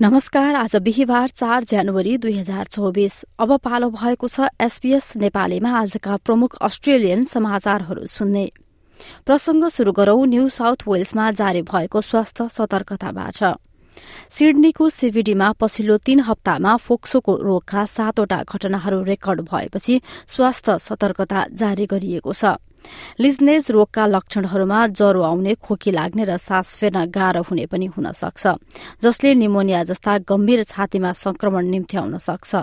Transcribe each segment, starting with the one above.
नमस्कार आज बिहिबार चार जनवरी दुई हजार चौबिस। अब पालो भएको छ एसपीएस नेपालीमा आजका प्रमुख अस्ट्रेलियन समाचारहरू सुन्ने। प्रसंग शुरू गरौं न्यू साउथ वेल्समा जारी भएको स्वास्थ्य सतर्कताबाट। सिडनीको सिभिडीमा पछिल्लो तीन हप्तामा फोक्सोको रोगका सातवटा घटनाहरू रेकर्ड भएपछि स्वास्थ्य सतर्कता जारी गरिएको छ। लिजनेज रोगका लक्षणहरूमा ज्वरो आउने खोकी लाग्ने र सास फेर्न गाह्रो हुने पनि हुन सक्छ जसले निमोनिया जस्ता गम्भीर छातीमा संक्रमण निम्त्याउन सक्छ।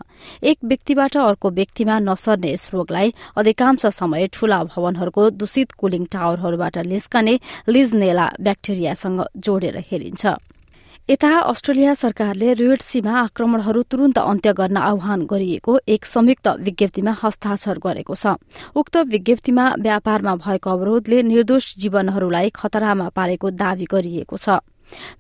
एक व्यक्तिबाट अर्को व्यक्तिमा नसर्ने यस रोगलाई अधिकांश समय ठूला भवनहरूको दूषित कुलिङ टावरहरूबाट निस्कने लिजनेला ब्याक्टेरियासँग जोडेर हेरिन्छ। यता अस्ट्रेलिया सरकारले रेड सीमा आक्रमणहरू तुरन्त अन्त्य गर्न आह्वान गरिएको एक संयुक्त विज्ञप्तिमा हस्ताक्षर गरेको छ। उक्त विज्ञप्तिमा व्यापारमा भएको अवरोधले निर्दोष जीवनहरूलाई खतरामा पारेको दावी गरिएको छ।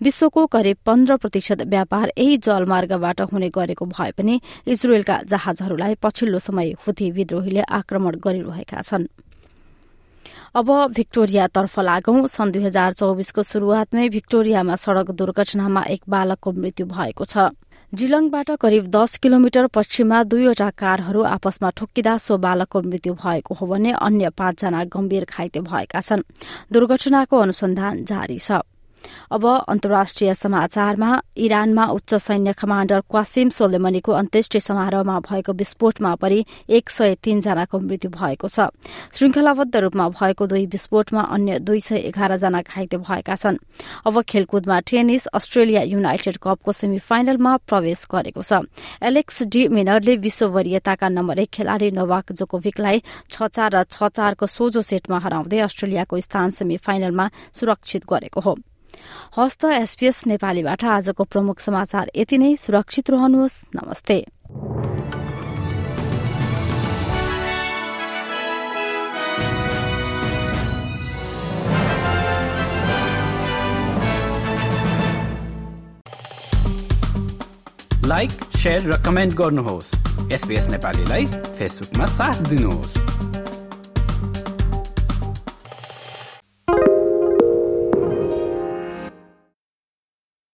विश्वको करिब पन्ध्र प्रतिशत व्यापार यही जलमार्गबाट हुने गरेको भए पनि इजरायलका जहाजहरूलाई पछिल्लो समय हुथी विद्रोहीले आक्रमण गरिरहेका छनृ। अब भिक्टोरियातर्फ लागौं। सन् दुई हजार चौबिसको शुरूआतमै भिक्टोरियामा सड़क दुर्घटनामा एक बालकको मृत्यु भएको छ। जिलङबाट करिब दस किलोमिटर पश्चिममा दुईवटा कारहरू आपसमा ठोक्किँदा सो बालकको मृत्यु भएको हो भने अन्य पाँचजना गम्भीर घाइते भएका छन्। दुर्घटनाको अनुसन्धान जारी छ। अब अन्तर्राष्ट्रिय समाचारमा इरानमा उच्च सैन्य कमाण्डर क्वासिम सोलेमनीको अन्त्येष्टि समारोहमा भएको विस्फोटमा परि एक सय तीनजनाको मृत्यु भएको छ। श्रृंखलाबद्ध रूपमा भएको दुई विस्फोटमा अन्य दुई सय एघार जना घाइते भएका छन्। अब खेलकुदमा टेनिस अस्ट्रेलिया युनाइटेड कपको सेमी फाइनलमा प्रवेश गरेको छ। एलेक्स डी मिनरले विश्व वरियताका नम्बर एक खेलाड़ी नोवाक जोकोभिकलाई छ चार र छ चारको सोझो सेटमा हराउँदै अस्ट्रेलियाको स्थान सेमी फाइनलमा सुरक्षित गरेको हो। हस्त एसपीएस नेपालीबाट आजको प्रमुख समाचार यति नै। सुरक्षित रहनुहोस्। नमस्ते। लाइक र कमेन्ट गर्नुहोस्। एसपिएस नेपालीलाई फेसबुकमा साथ दिनुहोस्।